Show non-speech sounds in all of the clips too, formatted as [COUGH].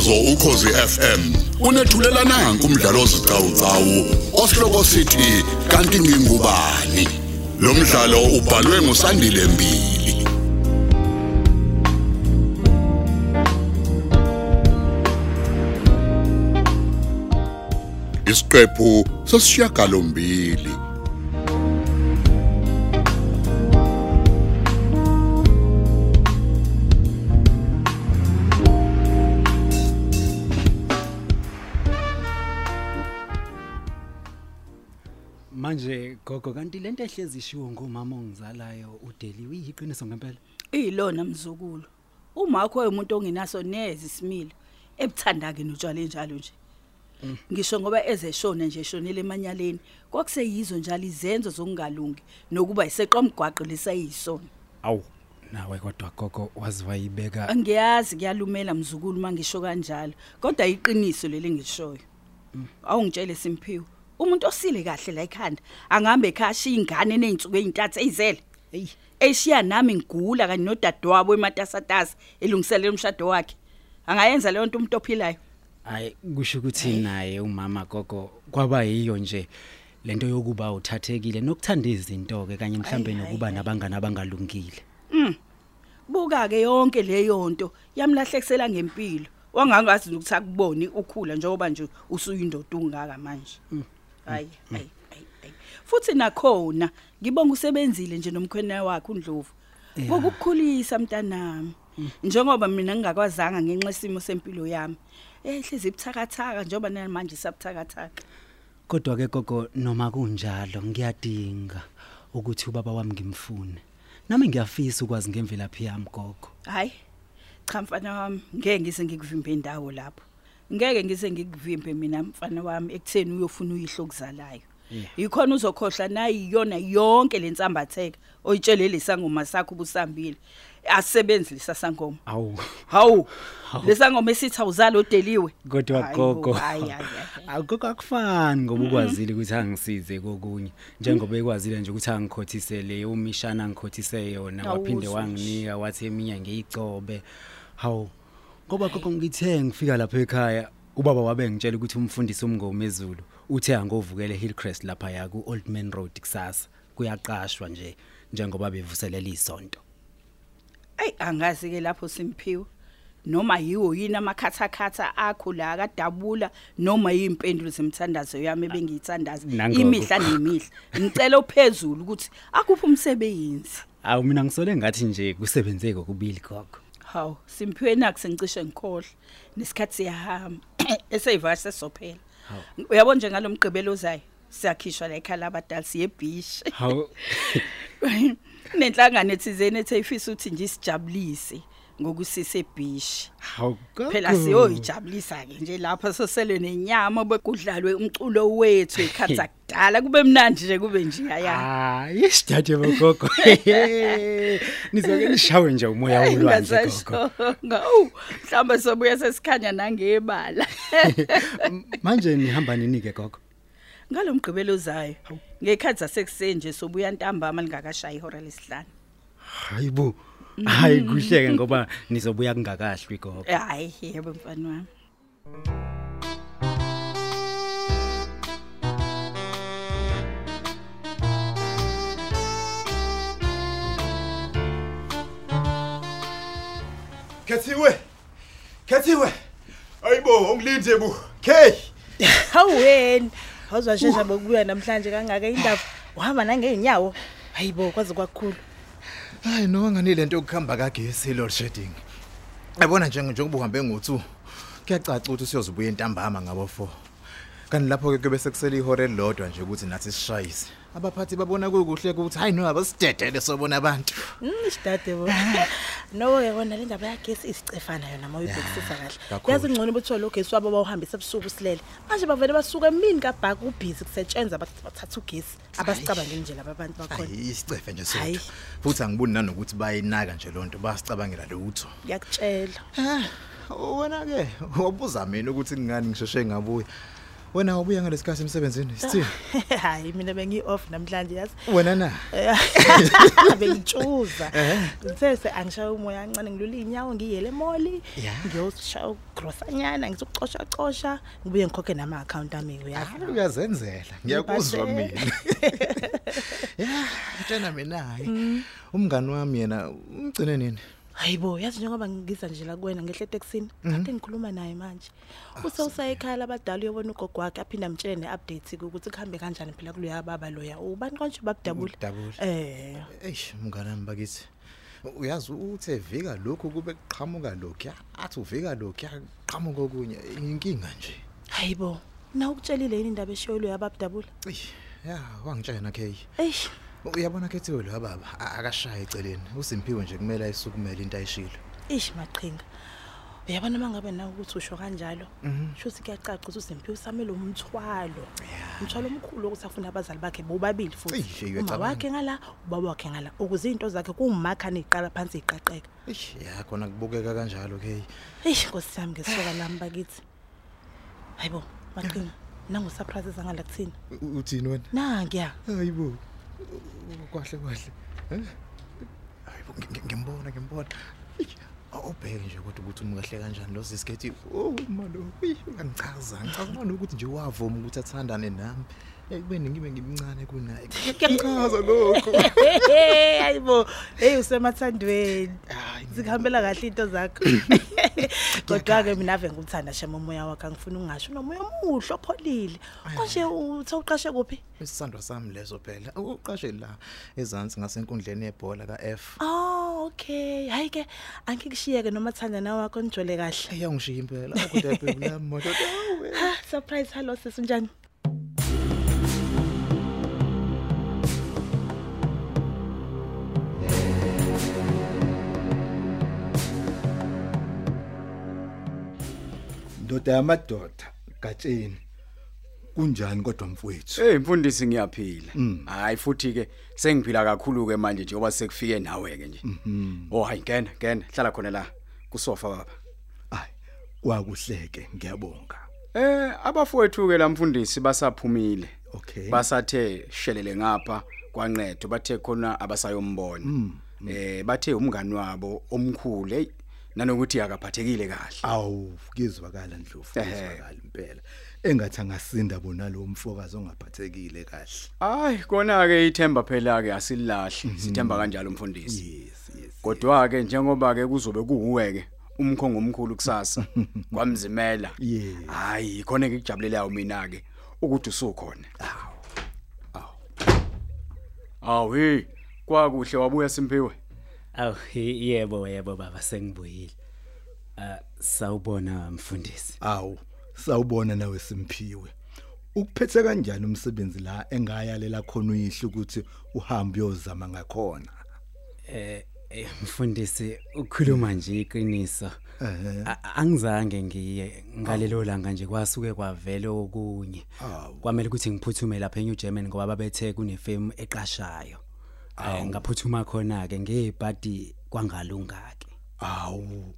umsakazo ukhosi FM unethulela nanku umdlalo ozicawucawu osihloko sithi kanti ngingubani? Lo mdlalo ubhalwe ngusandile mbili. Isiqephu sosishiyagalombili gogo kanti lento ehlezi ishiwo ngomama ongizalayo uDeli uyiqiniso ngempela. Ilona mzukulu. Umakho umuntu ongenaso neze isimilo ebuthanda ke notshwala njalo nje. Ngisho ngoba ezeshona nje eshonele emanyaleni kwakuseyizo njalo izenzo zokungalungi nokuba iseqomgwaqo lesayisona. Awu nawe kodwa gogo wazi wayibeka Angiyazi kuyalumela mzukulu mangisho kanjalo kodwa iqiniso leli ngishoyo. Awungitshele simphiwe. Umuntu osile kahle la ekhanda angahambe ekhaya ingane nezinsuku ezintathu ezele. Ey eshiya nami ngigula kanye nodadewabo ematasatasa elungiselela umshado wakhe. Angayenza leyo nto umuntu ophilayo? Hayi kusho ukuthi naye umama gogo kwaba yiyo nje lento yokuba uthathekile nokuthanda izinto ke kanye mhlambe nokuba nabangani abangalungile. buka ke yonke leyo nto yamlahlekisela ngempilo. Wangangazi ukuthi akuboni ukhula njengoba nje usuyindoda ungaka manje. Hayi hayi hayi hayi. futhi nakhona ngibonga usebenzile nje nomkhwena wakhe uNdlovu ngokukhulisa mntanami njengoba mina ngingakwazanga ngenxa isimo sempilo yami ehlezi ibuthakathaka njengoba namanje sabuthakathaka Kodwa ke gogo noma kunjalo ngiyadinga ukuthi ubaba wami ngimfune. Nami ngiyafisa ukwazi ngemvelaphi yami gogo. Hayi. Cha mfana wami, ngeke ngise ngikuvimbe indawo lapho. Ngeke ngise ngikuvimbe mina mfana wami ekutheni uyofuna uyihlo kuzalayo. Yeah. Yikhona uzokhohlwa nayi iyona yonke lensambatheka oyitshele lesangoma sakho ubusambile. Asebenzi lesasangoma. Awu. Hawu. Lesangoma esithi awuzali odeliwe. Kodwa Hayi gogo. bo, hayi, hayi, hayi. Akukho akufani ngoba ukwazile ukuthi angisize kokunye njengoba ekwazile nje ukuthi angikhothisele umishana angikhothisele yona Awu, waphinde uzwe wanginika wathi eminye ngiyicobe hawu ngoba gogo ngithe ngifika lapha ekhaya ubaba wabe ngitshela ukuthi umfundisi umngoma ezulu uthe angovukele Hillcrest lapha ya ku Old Man Road kusasa kuyaqashwa nje njengoba bevuselela isonto Ey angazi ke lapho simphiwe. Noma yiwo yini amakhathakhatha akho la kadabula noma yimpendulo zemthandazo yami ebengiyithandaza Nangoku. imihla nemihla. Ngicela uphezulu ukuthi akuphi umsebenzi. awu mina ngisole ngathi nje kusebenzeke kokubili gogo Haw, simphiwe naku sengicishe ngikhohle. Nesikhathi siyahamba. [CLEARS THROAT] Eseyivasi sesophela. Uyabona nje ngalomgqibelo ozayo. Siyakhishwa la ekhaya labadala siyebhishi. hawu [LAUGHS] Nenhlangano ethizeni ethe ifisa ukuthi nje isijabulise ngokusise ebhishi. hawu gogo phela siyoyijabulisa ke nje lapha sosele nenyama bekudlalwe umculo wethu ekhatha [LAUGHS] kudala kube mnandi nje kube nje aya Hayi isidade bogogo. [LAUGHS] Nizoke nishawe nje umoya wolwandle gogo. Ngawu mhlamba sobuya sesikhanya nangebala [LAUGHS] Manje nihamba nini ke gogo? ngalomgqibelo zayo ngekhathi zasekuseni nje sobuya ntambama lingakashayi ihora lesihlanu Hayibo. Hayi kuhleke ngoba nizobuya kungakahlwi gogo. hayi yebo mfana wami Kethiwe. Kethiwe. Ayibo ungilinde bu. K. Haweni. Awuzwashesha bokubuya namhlanje kangaka indaba. Uhamba nangeenyawo. Hayibo kwaze kwakhulu. Hayi no nganile lento yokuhamba kagesi Lord Shedding. Yabona nje njengoba uhambe ngo2. Kuyacaca ukuthi siyozubuya entambama ngabo 4. Kanti lapho ke kube sekusele ihora elilodwa nje ukuthi nathi sishayise. Abaphathi babona kukuhle ukuthi hayi no abasidedele sobona abantu. Mm sidade bo. No yabona le ndaba yagesi isicefana yona mawuyibhekisisa kahle. kakhulu. Yazi ngcono ukuthi lo gesi wabo bawuhambisa ebusuku silele. Manje bavele basuka emini kabhaka ubhizi kusetshenzwa bathatha ugesi. Abasicabangeli nje laba bantu bakhona. Hayi isicefe nje Hayi. sodwa. Futhi angiboni nanokuthi bayinaka nje lonto basicabangela lutho. Ngiyakutshela. Ah, wena ke wabuza mina ukuthi ngingani ngisheshe ngabuya. Wena ubuya ngalesikhathi emsebenzini. [LAUGHS] Sithini? hayi mina bengi off namhlanje yazi Wena na? [LAUGHS] bengitshuza [LAUGHS] ngithe angishaya umoya kancane ngilula inyawo ngiyele moli Ya. ngiyoshaya ugrosanyana ngizokuxosha xosha ngibuye ngikhokhe nama account ami uyazi Hayi uyazenzela. Ngiyakuzwa Ngibhadele. mina. Ya, tshena mina hayi. Umngani wami yena umgcine nini? Hayibo yazi njengoba ngiza nje la kuwena ngehle eteksini kade ngikhuluma naye manje use usayekhaya labadala uyobona ugogo wakhe aphinda amtshele ne-update ukuthi kuhambe kanjani phela kuloya baba loya ubani konje babudabula Dabula. eh Eish mngani wami bakithi. Uyazi uthe vika lokhu kube qhamuka lokhu. Athi uvika lokhu yaqhamuka okunye inkinga nje. hayibo na ukutshelile yini indaba eshoyilo yababudabula Eish, ya wangitshela Kay. eish Uyabona kethiwe lo baba a- akashaye eceleni. Usimpiwe nje kumele ayisukumele into ayishilo. ish maqhinga uyabona mangabe nawe ukuthi usho kanjalo shuthi kuyacaca ukuthi usempiwe usamele umthwalo umthwalo omkhulu ukuthi afuna abazali bakhe bobabili Eish, futhi uma uyacabanga. wakhe ngala ubaba wakhe ngala ukuze izinto zakhe kumakha neziqala phansi iqaqeka Eish, ya khona kubukeka kanjalo Kay. eish nkosi sami ngesoka lami bakithi hayibo maqhinga nangu surprises angala kuthina U- Uthini wena? nangiya Hayibo. Kwahle kwahle. Eh? Hayibo ngi- ngi- ngimbona ngimbona. Eish, Awubheke nje kodwa ukuthi umkahle kanjani lo sisikhethi. Oh malo. Uyangichaza. Ngichaza ukuthi nje wavuma ukuthi athandane nami. Ekubeni ngibe ngimncane kunaye. Kuyangichaza [LAUGHS] lokho. hayibo hey usemathandweni. Zikuhambela kahle into zakho. [COUGHS] Kodwa ke mina ave ngikuthanda shema umoya wakhe angifuni ungasho nomoya omuhle opholile. Konje uthe uqashe kuphi? Isisandwa sami leso phela. Uqashe la ezantsi ngasenkundleni yebhola kaF. oh okay. Hayi ke angikushiyeke noma thandana wakho nijole kahle. Eyangishiya impela. Kodwa phela la moto. [LAUGHS] ha surprise. Hello sesunjani ndoda yamadoda gatsheni kunjani kodwa mfowethu Hey mfundisi ngiyaphila. Hayi futhi ke sengiphila kakhulu ke manje njengoba sekufike nawe ke nje. Oh hayi ngena ngena hlala khona la kusofa baba. ayi kwakuhleke ngiyabonga Eh abafowethu ke lamfundisi basaphumile. okay Basathe shelele ngapha kwanqedo bathe khona abasayombona. Eh bathe umngani wabo omkhulu hey nanokuthi akaphathekile kahle. awu kizwakala ndlovu kizwakala impela engathi angasinda bona lo mfokazi ongaphathekile kahle Hayi kona ke ithemba phela ke asilahli sithemba kanjalo umfundisi. yes yes Kodwa ke njengoba ke kuzobe kuuwe ke umkhongo omkhulu kusasa [LAUGHS] kwamzimela. Hayi khona ke kujabulelayo mina ke ukuthi usukhona. Awu. Awu. Awu hey kwakuhle wabuya simphiwe. Aw yebo yebo baba sengibuyile. Ah sawubona mfundisi. awu sawubona nawe simphiwe ukuphethe kanjani umsebenzi la engayalela khona uyihle ukuthi uhambe uyozama ngakhona Eh eh, mfundisi ukhuluma nje iqiniso. Angizange ngiye ngalelo langa nje kwasuke kwavele okunye. Kwamele ukuthi ngiphuthume lapha eNew German ngoba babethe kunefirm eqashayo. Eh ngaphuthuma khona ke ngebhadi kwangalunga ke. awu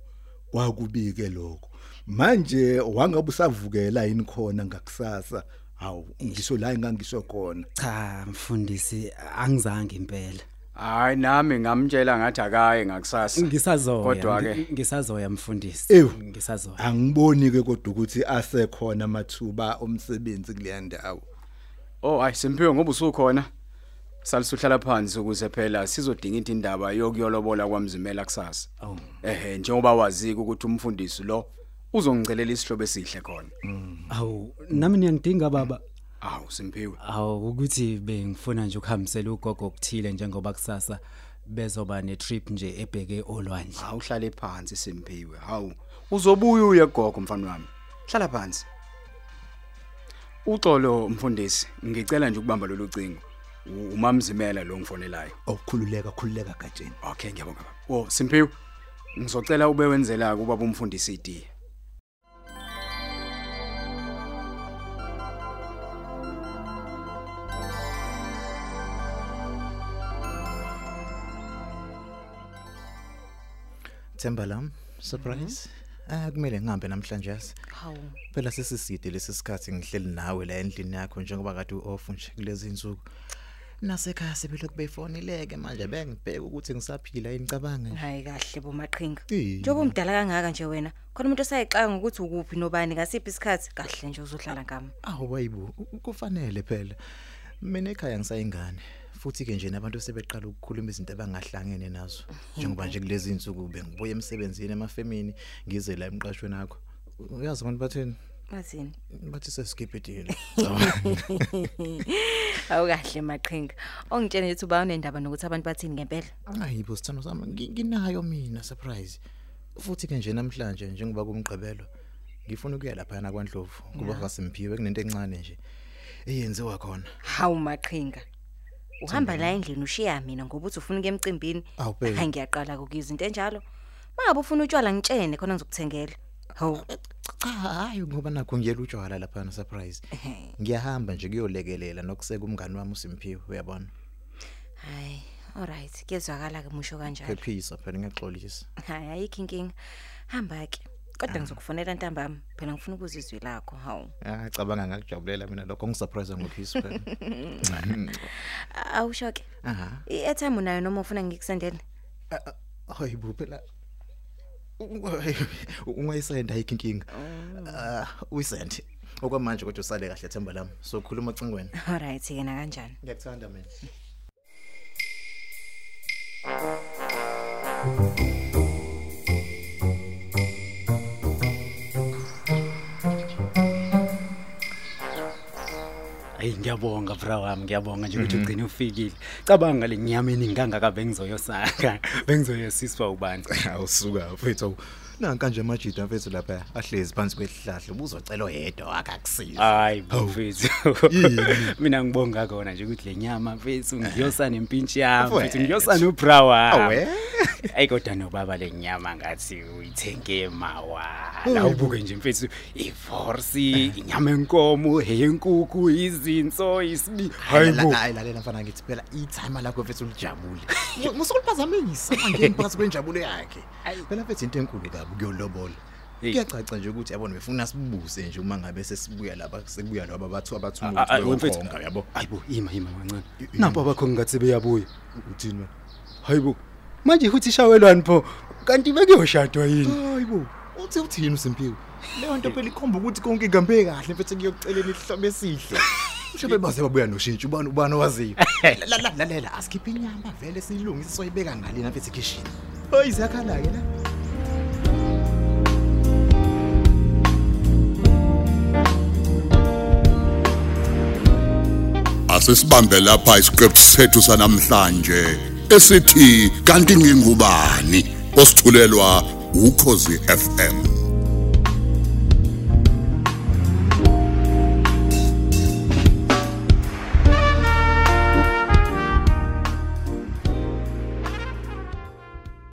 kwakubike lokho manje wangabe usavukela yini khona ngakusasa hawu ngisho la engangisho khona Cha mfundisi angizange impela. Hayi nami ngamtshela ngathi akaye ngakusasa. Ngisazoya. Kodwa ke ngi- ngisazoya mfundisi. Ew. Ngisazoya. angiboni ke kodwa ukuthi asekhona amathuba omsebenzi kuleya ndawo oh hayi simpiwe ngoba usukhona. Salisuhlala phansi ukuze phela sizodinga into indaba yokuyolobola kwamzimela kusasa. Oh. Ehhe njengoba wazika ukuthi umfundisi lo uzongicelela isihlobo esihle khona. Awu nami niyangidinga baba. Awu simpiwe. Awu ukuthi bengifuna nje ukuhambisela ugogo okuthile njengoba kusasa bezoba netrip nje ebheke olwandle. Awuhlale phansi simpiwe. Hawu uzobuya uye gogo mfana wami. Hlala phansi. Uxolo mfundisi, ngicela nje ukubamba lolu cingo. U- Umamzimela lo ngifonelayo. awukhululeka khululeka gatsheni Okay ngiyabonga baba. Oh Simpiwe. Ngizocela ube wenzela kuba umfundisi itiye. Themba lam, surprise. Ah kumele ngihambe namhlanje yazi. Hawu. Phela sesiside lesi sikhathi ngihleli nawe la endlini yakho njengoba kade uoff nje kulezi insuku. Nasekhaya sebelokhu befonileke manje bengibheka ukuthi ngisaphila yini cabanga nje. hayi kahle bomaqhinga Eh. njengoba umdala kangaka nje wena khona umuntu osayixaka ukuthi ukuphi nobani ngasiphi isikhathi kahle nje uzohlala ngami Awu wayibo kufanele phela. Mina ekhaya ngisayingane. Futhi ke nje nabantu sebeqala ukukhuluma izinto abangahlangene nazo. Njengoba nje kulezi insuku bengibuye emsebenzini emafemini ngize la emqashweni wakho. Uyazi abantu bathini? Bathini? Bathi sesikipidile. [LAUGHS] awu kahle maqhinga ongitshela ukuthi uba unendaba nokuthi abantu bathini ngempela? Hayibo sithando sami ngi- nginayo mina surprise. Futhi ke nje namhlanje njengoba kumgqibelo ngifuna ukuya lapha yana kwaNdlovu kuba kaSimphiwe kunento encane nje eyenziwa khona. hawu maqhinga. Uhamba la endlini ushiya mina ngoba uthi ufuna ukuya emcimbini. Awu, babe. hayi ngiyaqala ukuyizwa into enjalo. Mangabe ufuna utshwala ngitshene khona ngizokuthengela. Hawu. Cha hayi ngoba nakho ngiyela utshwala lapha na surprise. Ngiyahamba nje kuyolekelela nokuseka umngani wami uSimphiwe uyabona. hayi alright kuyezwakala ke musho kanjalo. Phephisa phela ngiyaxolisa. hayi ayikho inkinga. Hamba ke kodwa ngizokufonela ntambama. Phela ngifuna ukuzizwi lakho hawu. Ah cabanga ngakujabulela mina lokho. Ngisurprise ngophisi phela. [LAUGHS] awusho ke Aha. i-airtime unayo noma ufuna ngikusendele? Hayibo phela [LAUGHS] ungayisenda ayikho inkinga. Ah uyisend. Okwamanje kodwa usale kahle themba lami. So khuluma cingweni. alright yena kanjani Ngiyakuthanda mina. Hey ngiyabonga bra wami ngiyabonga nje ukuthi ugcine ufikile. Cabanga le nyama eningi kangaka bengizoyosaka. [LAUGHS] Bengizoyosiswa ubani. [LAUGHS] Awusuka mfethu. Nanka nje amajida mfethu lapha ahlezi phansi kwesihlahla ubuzocela oyedwa akakusiza. Hayi mfethu. Yini? [LAUGHS] Mina ngibonga kona nje ukuthi le nyama mfethu ngiyosa nempintshi yami mfethu Mfethu. ngiyosa no bra wami. Awe. Ayi kodwa nobaba le nyama ngathi uyithenge mawala. Ubuke nje mfethu iforce, inyama enkomo, heyenkukhu, izinso, isibi. Hayibo. Hayi lalela mfana ngithi phela i-time lakho mfethu lijabule. Musukuliphazamisa manje phakathi kwenjabulo yakhe. Phela mfethu into enkulu kabi kuyolobola. Hey. Kuyacaca nje ukuthi yabona befuna sibuse nje uma ngabe sesibuya lapha sekubuya laba bathu abathuma Ah, ah, ukuthi mfethu bayokhonga yabo. Hayibo ima ima kancane. Napho abakhongi ngathi beyabuya. Uthini wena? Hayibo. Manje uthi ishawelwani pho? Kanti bekuyoshadwa yini? Hayibo. Uthi uthini uSimpiwe? Leyo nto phela ikhomba ukuthi konke ihambe kahle mfethu kuyokuceleni ihlobo esihle. Ushabe baze babuya noshintsho ubani ubani owaziyo. La la lalela asikhiphe inyama vele siyilungise soyibeka ngalina mfethu kitchen. Hayi ziyakhala ke la. Asesibambe lapha isiqephu sethu sanamhlanje esithi kanti ngingubani osithulelwa ukhozi FM